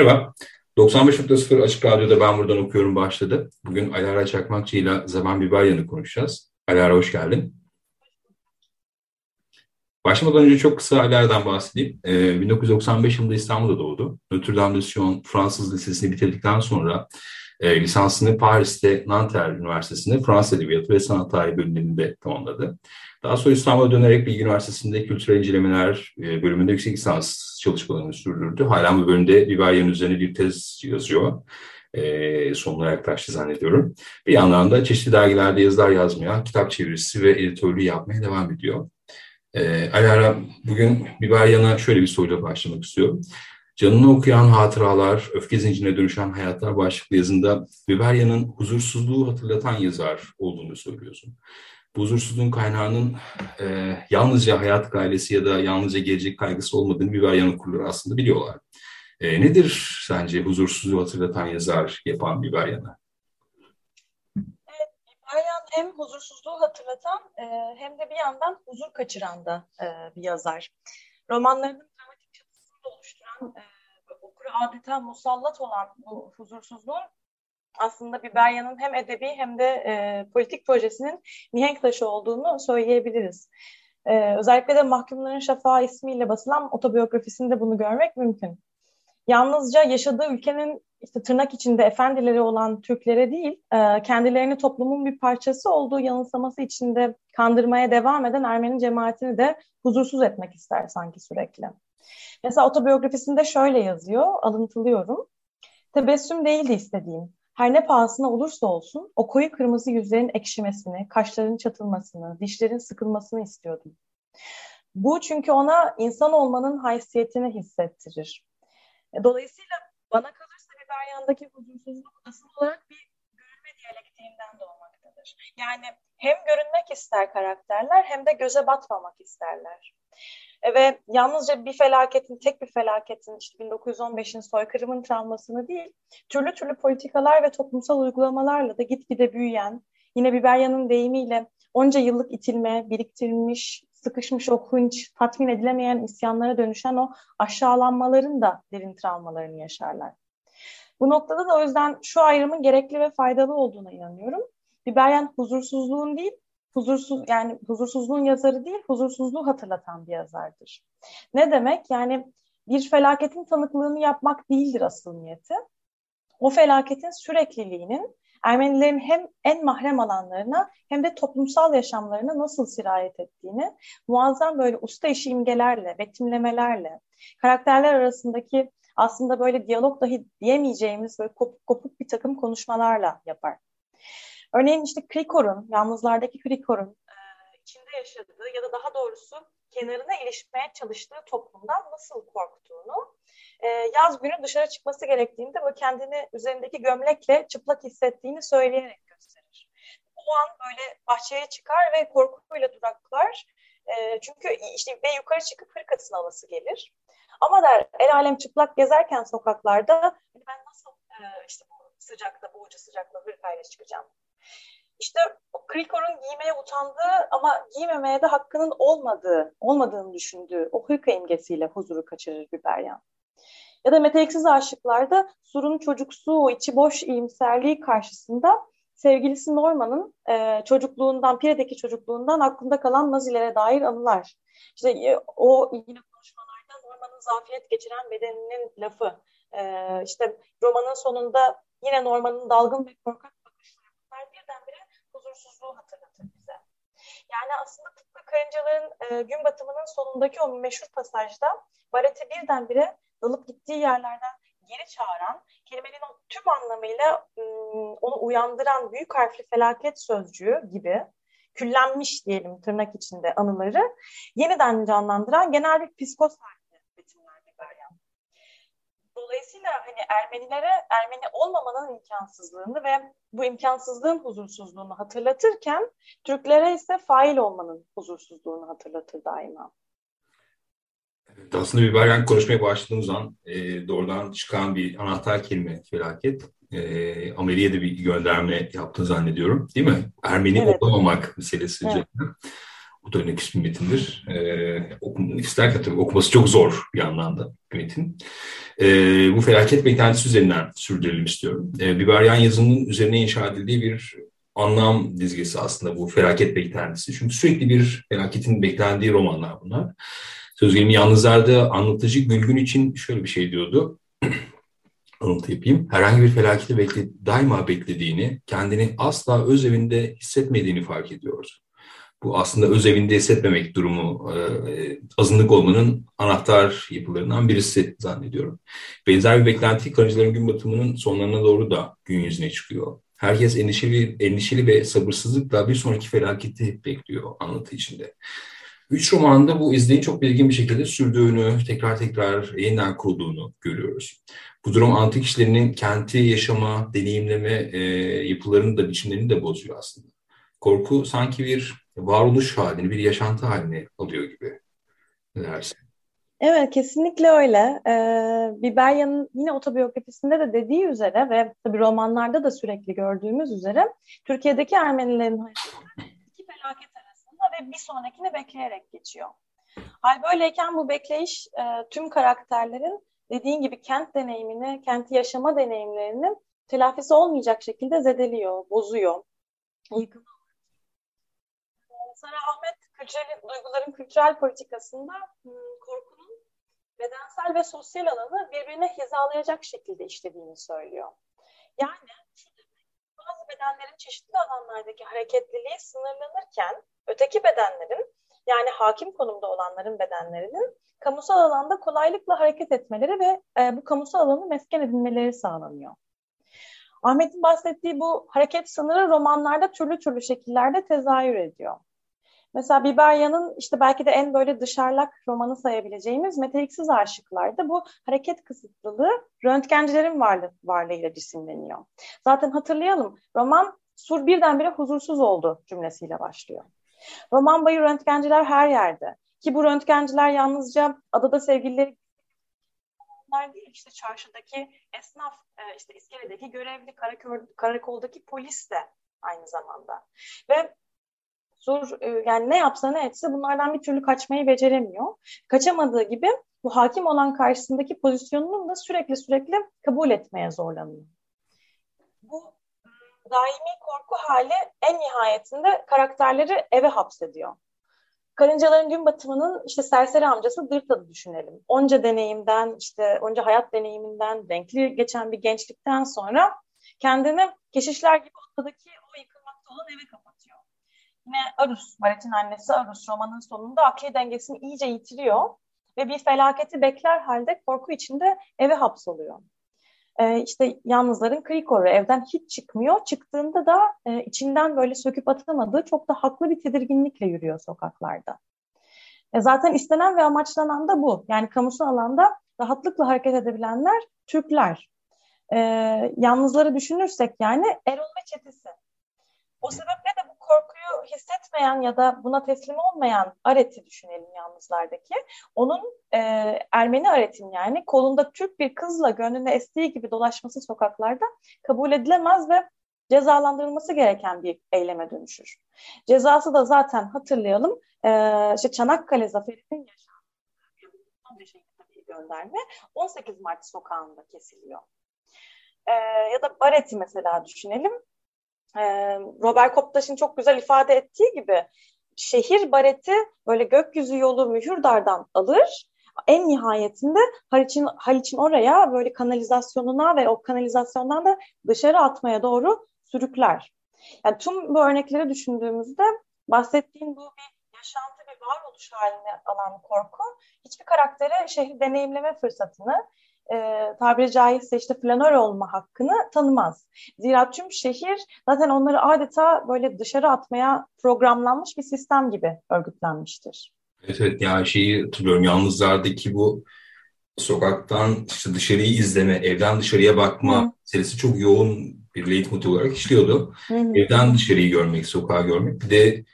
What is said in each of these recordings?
Merhaba. 95.0 Açık Radyo'da Ben Buradan Okuyorum başladı. Bugün Alara Çakmakçı ile Zaman Biberyan'ı konuşacağız. Alara hoş geldin. Başlamadan önce çok kısa Alara'dan bahsedeyim. Ee, 1995 yılında İstanbul'da doğdu. Notre Dame de Sion Fransız Lisesi'ni bitirdikten sonra e, lisansını Paris'te Nanterre Üniversitesi'nde Fransız Edebiyatı ve Sanat Tarihi bölümünde tamamladı. Daha sonra İstanbul'a dönerek Bilgi Üniversitesi'nde kültürel incelemeler e, bölümünde yüksek lisans çalışmalarını sürdürdü. Hala bu bölümde Vivaldi'nin üzerine bir tez yazıyor. E, sonuna yaklaştı zannediyorum. Bir yandan da çeşitli dergilerde yazılar yazmaya, kitap çevirisi ve editörlüğü yapmaya devam ediyor. E, Alara bugün Biberyan'a şöyle bir soruyla başlamak istiyorum. Canını okuyan hatıralar, öfke zincirine dönüşen hayatlar başlıklı yazında Biberyan'ın huzursuzluğu hatırlatan yazar olduğunu söylüyorsun. Bu huzursuzluğun kaynağının e, yalnızca hayat gailesi ya da yalnızca gelecek kaygısı olmadığını Biberyan okurları aslında biliyorlar. E, nedir sence huzursuzluğu hatırlatan yazar yapan Biberyan'a? Evet, Biberyan hem huzursuzluğu hatırlatan e, hem de bir yandan huzur kaçıran da e, bir yazar. Romanlarının dramatik çatısını oluşturan, e, okura adeta musallat olan bu huzursuzluğun aslında Biberya'nın hem edebi hem de e, politik projesinin mihenk taşı olduğunu söyleyebiliriz. E, özellikle de Mahkumların Şafağı ismiyle basılan otobiyografisinde bunu görmek mümkün. Yalnızca yaşadığı ülkenin işte tırnak içinde efendileri olan Türklere değil, e, kendilerini toplumun bir parçası olduğu yanılsaması içinde kandırmaya devam eden Ermeni cemaatini de huzursuz etmek ister sanki sürekli. Mesela otobiyografisinde şöyle yazıyor, alıntılıyorum. Tebessüm değildi istediğim. Her ne pahasına olursa olsun o koyu kırmızı yüzlerin ekşimesini, kaşların çatılmasını, dişlerin sıkılmasını istiyordum. Bu çünkü ona insan olmanın haysiyetini hissettirir. E, dolayısıyla bana kalırsa Biberyan'daki huzursuzluk asıl olarak bir görünme diyalektiğinden doğmaktadır. Yani hem görünmek ister karakterler hem de göze batmamak isterler. E, ve yalnızca bir felaketin, tek bir felaketin, işte 1915'in soykırımın travmasını değil, türlü türlü politikalar ve toplumsal uygulamalarla da gitgide büyüyen, yine Biberya'nın deyimiyle onca yıllık itilme, biriktirilmiş, sıkışmış o hınç, tatmin edilemeyen isyanlara dönüşen o aşağılanmaların da derin travmalarını yaşarlar. Bu noktada da o yüzden şu ayrımın gerekli ve faydalı olduğuna inanıyorum. Biberyan huzursuzluğun değil, huzursuz yani huzursuzluğun yazarı değil, huzursuzluğu hatırlatan bir yazardır. Ne demek? Yani bir felaketin tanıklığını yapmak değildir asıl niyeti. O felaketin sürekliliğinin Ermenilerin hem en mahrem alanlarına hem de toplumsal yaşamlarına nasıl sirayet ettiğini muazzam böyle usta işi imgelerle, betimlemelerle, karakterler arasındaki aslında böyle diyalog dahi diyemeyeceğimiz böyle kopuk kopuk bir takım konuşmalarla yapar. Örneğin işte Krikor'un, yalnızlardaki Krikor'un e, içinde yaşadığı ya da daha doğrusu kenarına ilişmeye çalıştığı toplumdan nasıl korktuğunu, e, yaz günü dışarı çıkması gerektiğinde bu kendini üzerindeki gömlekle çıplak hissettiğini söyleyerek gösterir. O an böyle bahçeye çıkar ve korkuyla duraklar. E, çünkü işte ve yukarı çıkıp hırkasını alası gelir. Ama der el alem çıplak gezerken sokaklarda ben nasıl işte bu sıcakta, boğucu sıcakta hırkayla çıkacağım işte Krikor'un giymeye utandığı ama giymemeye de hakkının olmadığı, olmadığını düşündüğü o hırka imgesiyle huzuru kaçırır Biberyan. Ya da meteliksiz aşıklarda Sur'un çocuksu, o içi boş iyimserliği karşısında sevgilisi Norman'ın e, çocukluğundan, Pire'deki çocukluğundan aklında kalan Nazilere dair anılar. İşte e, o yine konuşmalarda Norman'ın zafiyet geçiren bedeninin lafı. E, işte romanın sonunda yine Norman'ın dalgın ve korkak huzursuzluğu hatırlatır bize. Yani aslında tıpkı karıncaların e, gün batımının sonundaki o meşhur pasajda Baret'i birdenbire dalıp gittiği yerlerden geri çağıran, kelimenin o tüm anlamıyla onu uyandıran büyük harfli felaket sözcüğü gibi küllenmiş diyelim tırnak içinde anıları yeniden canlandıran genel bir Biberyan. Dolayısıyla hani Ermenilere Ermeni olmamanın imkansızlığını ve bu imkansızlığın huzursuzluğunu hatırlatırken Türklere ise fail olmanın huzursuzluğunu hatırlatır daima. Evet, aslında Biberyan konuşmaya başladığımız an e, doğrudan çıkan bir anahtar kelime felaket. E, da bir gönderme yaptığını zannediyorum. Değil mi? Ermeni evet. olamamak meselesi evet. üzerine. Bu da önemli bir metindir. Ee, okum, isterken tabii okuması çok zor bir yandan da bir metin. Ee, bu felaket beklentisi üzerinden sürdürelim istiyorum. Ee, Biberyan yazının üzerine inşa edildiği bir anlam dizgesi aslında bu felaket beklentisi. Çünkü sürekli bir felaketin beklendiği romanlar bunlar. Söz gelimi Yalnızlar'da anlatıcı Gülgün için şöyle bir şey diyordu. Alıntı yapayım. Herhangi bir felaketi bekle, daima beklediğini, kendini asla öz evinde hissetmediğini fark ediyoruz. Bu aslında öz evinde hissetmemek durumu e, azınlık olmanın anahtar yapılarından birisi zannediyorum. Benzer bir beklenti karıncıların gün batımının sonlarına doğru da gün yüzüne çıkıyor. Herkes endişeli, endişeli ve sabırsızlıkla bir sonraki felaketi bekliyor anlatı içinde. Üç romanda bu izleyin çok belirgin bir şekilde sürdüğünü, tekrar tekrar yeniden kurulduğunu görüyoruz. Bu durum antik işlerinin kenti yaşama, deneyimleme e, yapılarını da, biçimlerini de bozuyor aslında. Korku sanki bir varoluş halini, bir yaşantı halini alıyor gibi. Ne dersin? Evet, kesinlikle öyle. Ee, Biberya'nın yine otobiyografisinde de dediği üzere ve tabii romanlarda da sürekli gördüğümüz üzere Türkiye'deki Ermenilerin iki felaket ve bir sonrakini bekleyerek geçiyor. Hal böyleyken bu bekleyiş e, tüm karakterlerin dediğin gibi kent deneyimini, kenti yaşama deneyimlerini telafisi olmayacak şekilde zedeliyor, bozuyor, yıkıyor. Sara Ahmet kültürel, duyguların kültürel politikasında hmm, korkunun bedensel ve sosyal alanı birbirine hizalayacak şekilde işlediğini söylüyor. Yani bazı bedenlerin çeşitli alanlardaki hareketliliği sınırlanırken öteki bedenlerin yani hakim konumda olanların bedenlerinin kamusal alanda kolaylıkla hareket etmeleri ve e, bu kamusal alanı mesken edinmeleri sağlanıyor. Ahmet'in bahsettiği bu hareket sınırı romanlarda türlü türlü şekillerde tezahür ediyor. Mesela Biberya'nın işte belki de en böyle dışarlak romanı sayabileceğimiz Meteliksiz Aşıklar'da bu hareket kısıtlılığı röntgencilerin varlığı, varlığıyla cisimleniyor. Zaten hatırlayalım roman Sur birdenbire huzursuz oldu cümlesiyle başlıyor. Roman boyu röntgenciler her yerde. Ki bu röntgenciler yalnızca adada sevgilileri değil işte çarşıdaki esnaf, e, işte iskeledeki görevli, karakoldaki polis de aynı zamanda. Ve Sur e, yani ne yapsa ne etse bunlardan bir türlü kaçmayı beceremiyor. Kaçamadığı gibi bu hakim olan karşısındaki pozisyonunu da sürekli sürekli kabul etmeye zorlanıyor. Bu daimi korku hali en nihayetinde karakterleri eve hapsediyor. Karıncaların gün batımının işte serseri amcası Dırta'da düşünelim. Onca deneyimden, işte onca hayat deneyiminden, renkli geçen bir gençlikten sonra kendini keşişler gibi ortadaki o yıkılmakta olan eve kapatıyor. Yine Arus, Baret'in annesi Arus romanın sonunda akli dengesini iyice yitiriyor ve bir felaketi bekler halde korku içinde eve hapsoluyor e, işte yalnızların krikoru evden hiç çıkmıyor. Çıktığında da e, içinden böyle söküp atamadığı çok da haklı bir tedirginlikle yürüyor sokaklarda. E, zaten istenen ve amaçlanan da bu. Yani kamusal alanda rahatlıkla hareket edebilenler Türkler. E, yalnızları düşünürsek yani Erol ve çetesi. O sebeple de bu korkuyu hissetmeyen ya da buna teslim olmayan Aret'i düşünelim yalnızlardaki. Onun e, Ermeni Aret'in yani kolunda Türk bir kızla gönlünde estiği gibi dolaşması sokaklarda kabul edilemez ve cezalandırılması gereken bir eyleme dönüşür. Cezası da zaten hatırlayalım e, işte Çanakkale Zaferi'nin yaşandığı gönderme 18 Mart sokağında kesiliyor. E, ya da Baret'i mesela düşünelim Robert Koptaş'ın çok güzel ifade ettiği gibi şehir bareti böyle gökyüzü yolu Mühürdar'dan alır. En nihayetinde Haliç'in Haliç'in oraya böyle kanalizasyonuna ve o kanalizasyondan da dışarı atmaya doğru sürükler. Yani tüm bu örnekleri düşündüğümüzde bahsettiğim bu bir yaşantı bir varoluş haline alan korku hiçbir karaktere şehri deneyimleme fırsatını e, tabiri caizse işte flanör olma hakkını tanımaz. Zira tüm şehir zaten onları adeta böyle dışarı atmaya programlanmış bir sistem gibi örgütlenmiştir. Evet, evet yani şeyi hatırlıyorum yalnızlardaki bu sokaktan işte dışarıyı izleme, evden dışarıya bakma Hı. serisi çok yoğun bir leitmotiv olarak işliyordu. Hı. Evden dışarıyı görmek, sokağı görmek. Bir de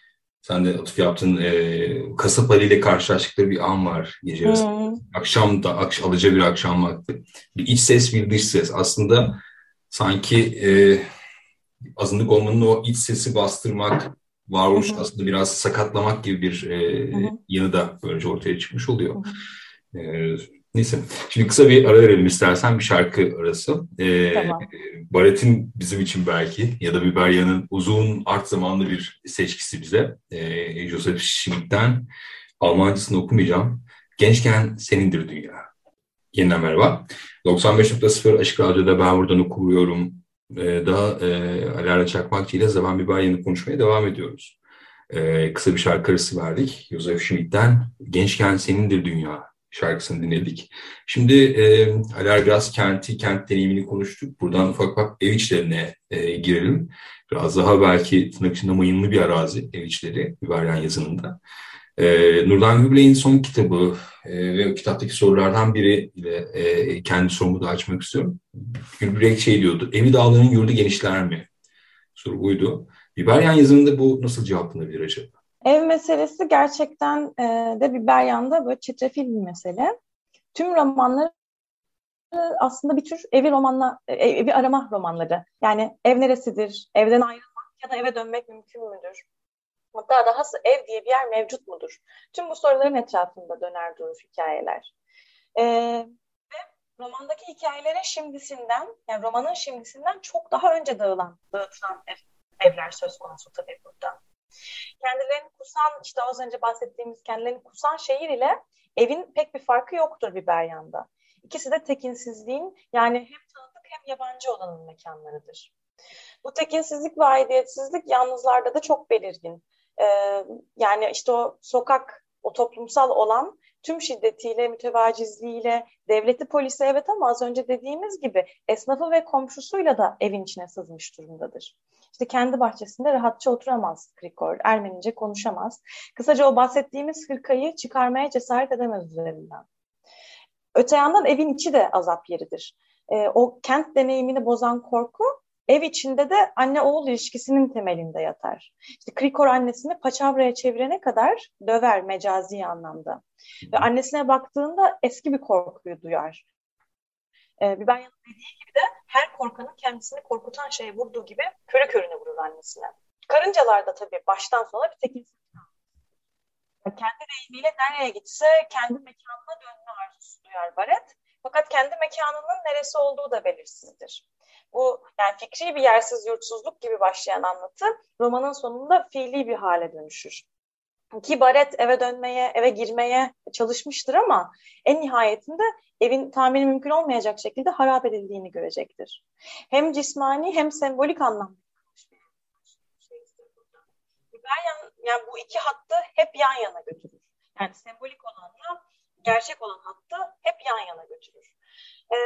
sen de atıf yaptın e, kasap Ali ile karşılaştıkları bir an var gece arası. Akşam da akş, alıcı bir akşam vakti. Bir iç ses bir dış ses. Aslında sanki e, azınlık olmanın o iç sesi bastırmak, varoluş aslında biraz sakatlamak gibi bir e, yanı da böylece ortaya çıkmış oluyor. E, neyse. Şimdi kısa bir ara verelim istersen bir şarkı arası. E, tamam. Baret'in bizim için belki ya da Biberya'nın uzun art zamanlı bir seçkisi bize. E, Joseph Schmidt'ten Almancasını okumayacağım. Gençken senindir dünya. Yeniden merhaba. 95.0 Açık Radyo'da ben buradan okuyorum e, daha e, Alara Çakmakçı ile Zaman Biberyan'ı konuşmaya devam ediyoruz. E, kısa bir şarkı arası verdik. Joseph Schmidt'ten Gençken Senindir Dünya şarkısını dinledik. Şimdi e, Alar biraz kenti, kent deneyimini konuştuk. Buradan ufak ufak ev içlerine e, girelim. Biraz daha belki tırnak içinde mayınlı bir arazi ev içleri Biberyan yazınında. E, Nurdan Gübley'in son kitabı e, ve o kitaptaki sorulardan biri ile e, kendi sorumu da açmak istiyorum. Gülbürek şey diyordu, evi dağların yurdu genişler mi? Soru buydu. Biberyan yazımında bu nasıl cevaplanabilir acaba? Ev meselesi gerçekten e, de Biberyan'da böyle çetrefil bir mesele. Tüm romanları aslında bir tür evi romanla e, evi arama romanları. Yani ev neresidir? Evden ayrılmak ya da eve dönmek mümkün müdür? Hatta dahası ev diye bir yer mevcut mudur? Tüm bu soruların etrafında döner durur hikayeler. Ee, romandaki hikayelere şimdisinden, yani romanın şimdisinden çok daha önce dağılan, dağıtılan ev, evler söz konusu tabii burada. Kendilerini kusan, işte az önce bahsettiğimiz kendilerini kusan şehir ile evin pek bir farkı yoktur Biberyan'da. İkisi de tekinsizliğin yani hem tanıdık hem yabancı olanın mekanlarıdır. Bu tekinsizlik ve aidiyetsizlik yalnızlarda da çok belirgin e, yani işte o sokak, o toplumsal olan tüm şiddetiyle, mütevacizliğiyle, devleti polisi evet ama az önce dediğimiz gibi esnafı ve komşusuyla da evin içine sızmış durumdadır. İşte kendi bahçesinde rahatça oturamaz Krikor, Ermenice konuşamaz. Kısaca o bahsettiğimiz hırkayı çıkarmaya cesaret edemez üzerinden. Öte yandan evin içi de azap yeridir. E, o kent deneyimini bozan korku ev içinde de anne-oğul ilişkisinin temelinde yatar. İşte Krikor annesini paçavraya çevirene kadar döver mecazi anlamda. Ve annesine baktığında eski bir korkuyu duyar. Ee, Biberyan'ın dediği gibi de her korkanın kendisini korkutan şeye vurduğu gibi körü körüne vurur annesine. Karıncalar da tabii baştan sona bir tekinsizlik kendi deyimiyle nereye gitse kendi mekanına dönme arzusu duyar Baret. Fakat kendi mekanının neresi olduğu da belirsizdir. Bu yani fikri bir yersiz yurtsuzluk gibi başlayan anlatı romanın sonunda fiili bir hale dönüşür. Ki Baret eve dönmeye, eve girmeye çalışmıştır ama en nihayetinde evin tamiri mümkün olmayacak şekilde harap edildiğini görecektir. Hem cismani hem sembolik anlamda yani, yani bu iki hattı hep yan yana götürür. Yani sembolik olanla gerçek olan hattı hep yan yana götürür. Ee,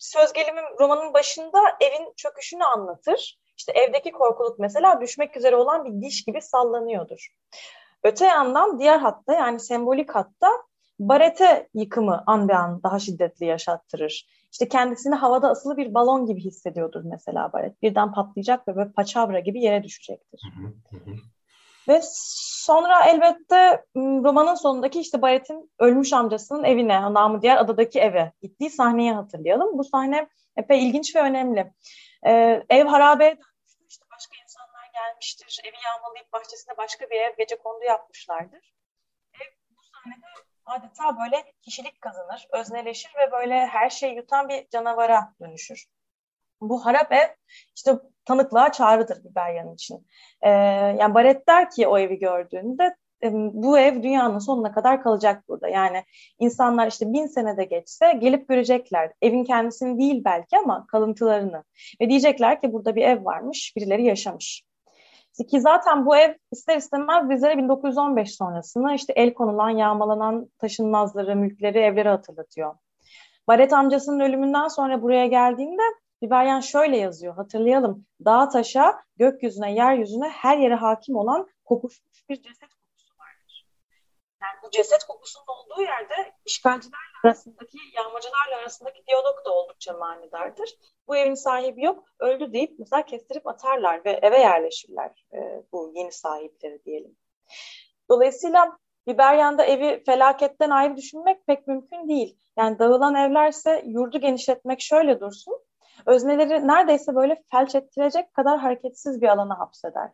söz gelimi romanın başında evin çöküşünü anlatır. İşte evdeki korkuluk mesela düşmek üzere olan bir diş gibi sallanıyordur. Öte yandan diğer hatta yani sembolik hatta barete yıkımı an be an daha şiddetli yaşattırır. İşte kendisini havada asılı bir balon gibi hissediyordur mesela baret. Birden patlayacak ve böyle paçavra gibi yere düşecektir. Hı hı hı. Ve sonra elbette romanın sonundaki işte Bayet'in ölmüş amcasının evine, namı diğer adadaki eve gittiği sahneyi hatırlayalım. Bu sahne epey ilginç ve önemli. Ee, ev dönmüştür. İşte başka insanlar gelmiştir. Evi yağmalayıp bahçesine başka bir ev gece kondu yapmışlardır. Ev bu sahnede adeta böyle kişilik kazanır, özneleşir ve böyle her şeyi yutan bir canavara dönüşür. Bu harap ev işte tanıklığa çağrıdır Biberyan için. E, yani Baret der ki o evi gördüğünde e, bu ev dünyanın sonuna kadar kalacak burada. Yani insanlar işte bin senede geçse gelip görecekler. Evin kendisini değil belki ama kalıntılarını. Ve diyecekler ki burada bir ev varmış, birileri yaşamış. Ki zaten bu ev ister istemez bizlere 1915 sonrasını işte el konulan, yağmalanan taşınmazları, mülkleri, evleri hatırlatıyor. Baret amcasının ölümünden sonra buraya geldiğinde Biberyan şöyle yazıyor hatırlayalım. Dağa taşa, gökyüzüne, yeryüzüne her yere hakim olan kokuşmuş bir ceset kokusu vardır. Yani bu ceset kokusunun olduğu yerde işgalcilerle arasındaki, yağmacılarla arasındaki diyalog da oldukça manidardır. Bu evin sahibi yok, öldü deyip mesela kestirip atarlar ve eve yerleşirler e, bu yeni sahipleri diyelim. Dolayısıyla Biberyan'da evi felaketten ayrı düşünmek pek mümkün değil. Yani dağılan evlerse yurdu genişletmek şöyle dursun. Özneleri neredeyse böyle felç ettirecek kadar hareketsiz bir alana hapseder.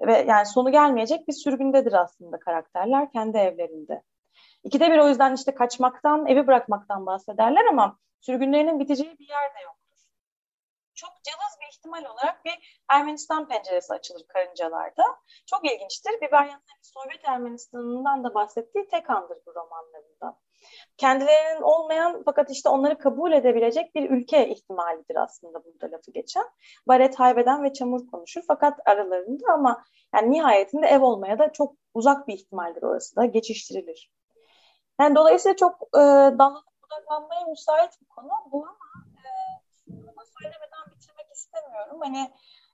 Ve yani sonu gelmeyecek bir sürgündedir aslında karakterler kendi evlerinde. İkide bir o yüzden işte kaçmaktan, evi bırakmaktan bahsederler ama sürgünlerinin biteceği bir yer de yoktur. Çok cılız bir ihtimal olarak bir Ermenistan penceresi açılır karıncalarda. Çok ilginçtir. Biberyan'ın Sovyet Ermenistan'ından da bahsettiği tek andır bu romanlarında kendilerinin olmayan fakat işte onları kabul edebilecek bir ülke ihtimalidir aslında burada lafı geçen. Baret haybeden ve çamur konuşur fakat aralarında ama yani nihayetinde ev olmaya da çok uzak bir ihtimaldir orası da geçiştirilir. Yani dolayısıyla çok e, dallanıp müsait bir konu bu ama e, söylemeden bitirmek istemiyorum. Hani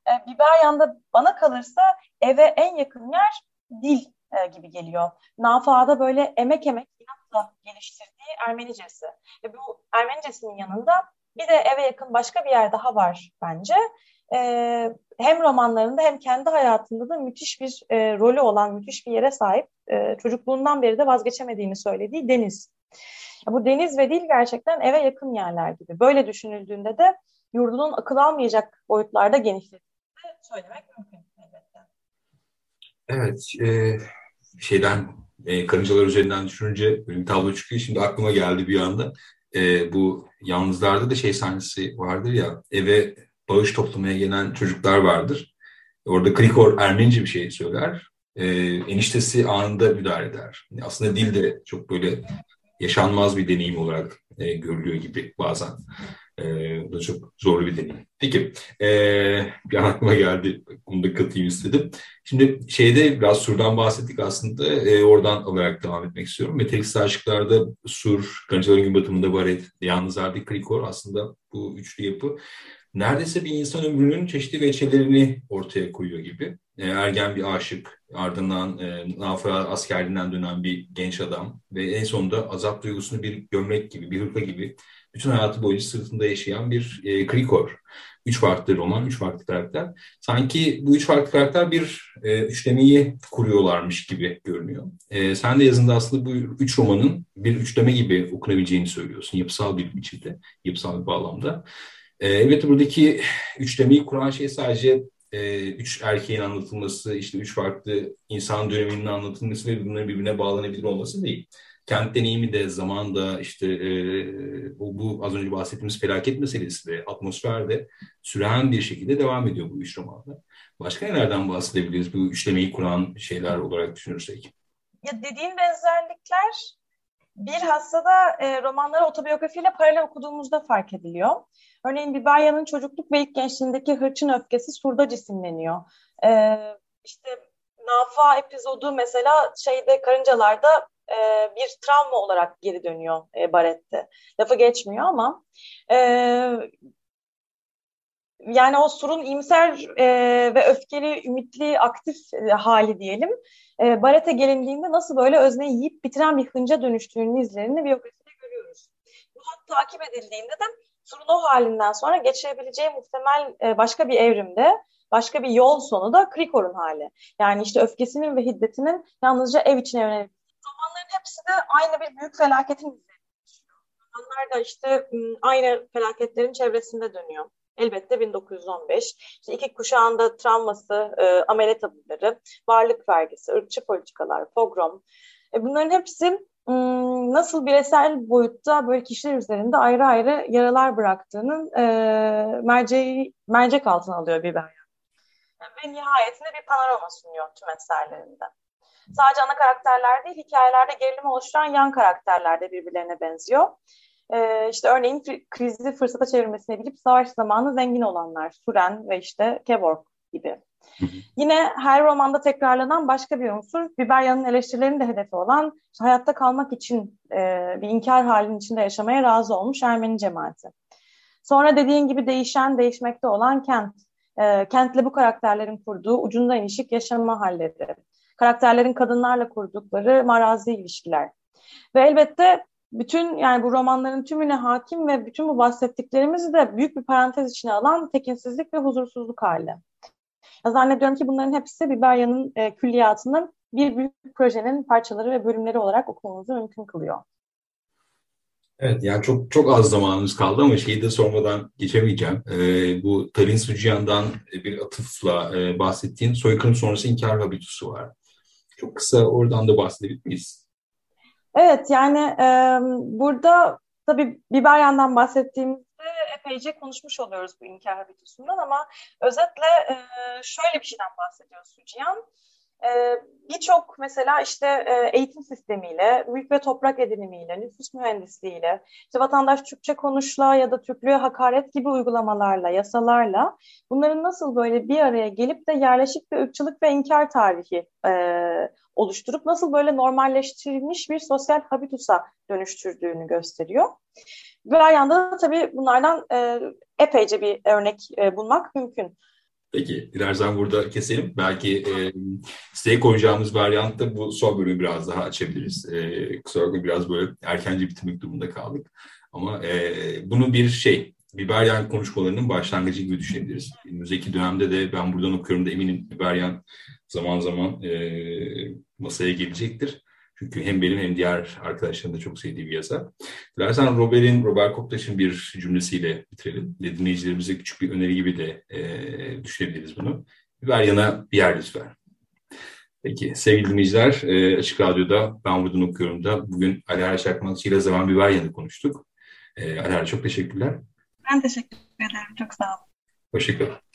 e, Biberyan'da bana kalırsa eve en yakın yer dil e, gibi geliyor. Nafa'da böyle emek emek inatla geliştirdiği Ermenicesi. Ve bu Ermenicesinin yanında bir de eve yakın başka bir yer daha var bence. E, hem romanlarında hem kendi hayatında da müthiş bir e, rolü olan, müthiş bir yere sahip. E, çocukluğundan beri de vazgeçemediğini söylediği deniz. Bu deniz ve dil gerçekten eve yakın yerler gibi. Böyle düşünüldüğünde de yurdunun akıl almayacak boyutlarda genişlediğini söylemek mümkün elbette. Evet, e, şeyden e, karıncalar üzerinden düşününce bir tablo çıkıyor. Şimdi aklıma geldi bir anda. E, bu yalnızlarda da şey sahnesi vardır ya eve bağış toplamaya gelen çocuklar vardır. Orada Krikor Ermenice bir şey söyler. E, eniştesi anında müdahale eder. Aslında dil de çok böyle yaşanmaz bir deneyim olarak e, görülüyor gibi bazen. E, bu da çok zorlu bir deneyim. Peki, e, bir an aklıma geldi. Bunu da katayım istedim. Şimdi şeyde biraz Sur'dan bahsettik aslında. E, oradan alarak devam etmek istiyorum. Metaliksiz aşıklarda Sur, Kancaların Gün Batımında Baret, Yalnızlar'da Krikor aslında bu üçlü yapı neredeyse bir insan ömrünün çeşitli veçelerini ortaya koyuyor gibi. E, ergen bir aşık, ardından e, nafa askerliğinden dönen bir genç adam ve en sonunda azap duygusunu bir gömlek gibi, bir hırka gibi bütün hayatı boyunca sırtında yaşayan bir e, Krikor. Üç farklı roman, üç farklı karakter. Sanki bu üç farklı karakter bir e, üçlemeyi kuruyorlarmış gibi görünüyor. E, sen de yazında aslında bu üç romanın bir üçleme gibi okunabileceğini söylüyorsun. Yapısal bir biçimde, yapısal bir bağlamda. E, evet buradaki üçlemeyi kuran şey sadece e, üç erkeğin anlatılması, işte üç farklı insan döneminin anlatılması ve bunların birbirine bağlanabilir olması değil kent deneyimi de zamanda işte e, bu, bu az önce bahsettiğimiz felaket meselesi de atmosferde süren bir şekilde devam ediyor bu üç romanda. Başka nelerden bahsedebiliriz bu üçlemeyi kuran şeyler olarak düşünürsek? Ya dediğim benzerlikler bir hastada e, romanları otobiyografiyle paralel okuduğumuzda fark ediliyor. Örneğin Biberya'nın çocukluk ve ilk gençliğindeki hırçın öfkesi surda cisimleniyor. E, işte Nafa epizodu mesela şeyde karıncalarda e, bir travma olarak geri dönüyor e, Barrett'te. Lafı geçmiyor ama e, yani o surun imser e, ve öfkeli, ümitli, aktif e, hali diyelim. E, Barrett'e gelindiğinde nasıl böyle özneyi yiyip bitiren bir hınca dönüştüğünün izlerini biyografide görüyoruz. Bu hat takip edildiğinde de surun o halinden sonra geçirebileceği muhtemel e, başka bir evrimde başka bir yol sonu da Krikor'un hali. Yani işte öfkesinin ve hiddetinin yalnızca ev içine yönelik romanların hepsi de aynı bir büyük felaketin üzerine Romanlar da işte aynı felaketlerin çevresinde dönüyor. Elbette 1915. İşte iki kuşağında travması, e, amele varlık vergisi, ırkçı politikalar, pogrom. E, bunların hepsi nasıl bireysel boyutta böyle kişiler üzerinde ayrı ayrı yaralar bıraktığının e, merceği, mercek altına alıyor yani. Ve nihayetinde bir panorama sunuyor tüm eserlerinde. Sadece ana karakterler değil, hikayelerde gerilim oluşturan yan karakterler de birbirlerine benziyor. Ee, işte örneğin krizi fırsata çevirmesini bilip savaş zamanı zengin olanlar, Suren ve işte Kevork gibi. Yine her romanda tekrarlanan başka bir unsur, Biberya'nın eleştirilerinin de hedefi olan hayatta kalmak için e, bir inkar halinin içinde yaşamaya razı olmuş Ermeni cemaati. Sonra dediğin gibi değişen, değişmekte olan kent. E, kentle bu karakterlerin kurduğu ucunda inişik yaşama halleri. Karakterlerin kadınlarla kurdukları marazi ilişkiler. Ve elbette bütün yani bu romanların tümüne hakim ve bütün bu bahsettiklerimizi de büyük bir parantez içine alan tekinsizlik ve huzursuzluk hali. Zannediyorum ki bunların hepsi Biberya'nın e, külliyatının bir büyük projenin parçaları ve bölümleri olarak okumamızı mümkün kılıyor. Evet yani çok çok az zamanımız kaldı ama şeyi de sormadan geçemeyeceğim. Ee, bu Talin Suciyan'dan bir atıfla e, bahsettiğin soykırım sonrası inkar habitusu var. Çok kısa oradan da bahsedebilir miyiz? Evet yani e, burada tabii Biberyan'dan bahsettiğimizde epeyce konuşmuş oluyoruz bu inkar habitusundan ama özetle e, şöyle bir şeyden bahsediyor Suciyan. E, Birçok mesela işte e, eğitim sistemiyle, mülk ve toprak edinimiyle, nüfus mühendisliğiyle, işte vatandaş Türkçe konuşla ya da Türklüğe hakaret gibi uygulamalarla, yasalarla bunların nasıl böyle bir araya gelip de yerleşik bir ırkçılık ve inkar tarihi e, oluşturup nasıl böyle normalleştirilmiş bir sosyal habitusa dönüştürdüğünü gösteriyor. Ve yanda da tabii bunlardan e, epeyce bir örnek e, bulmak mümkün. Peki, dilersen burada keselim. Belki e, siteye koyacağımız varyantta bu son bölümü biraz daha açabiliriz. E, kusura bakma biraz böyle erkence bitirmek durumunda kaldık. Ama e, bunu bir şey, Biberyan konuşmalarının başlangıcı gibi düşünebiliriz. Önümüzdeki dönemde de ben buradan okuyorum da eminim Biberyan zaman zaman e, masaya gelecektir. Çünkü hem benim hem diğer arkadaşlarım da çok sevdiği bir yazar. Dilersen Robert'in, Robert Koptaş'ın bir cümlesiyle bitirelim. Dinleyicilerimize küçük bir öneri gibi de e, düşünebiliriz bunu. Ver yana bir yer lütfen. Peki sevgili dinleyiciler, e, Açık Radyo'da Ben Buradan Okuyorum da bugün Ali Her Şakmakçı ile Zaman Biberyan'ı konuştuk. E, Ali çok teşekkürler. Ben teşekkür ederim, çok sağ olun. Hoşçakalın.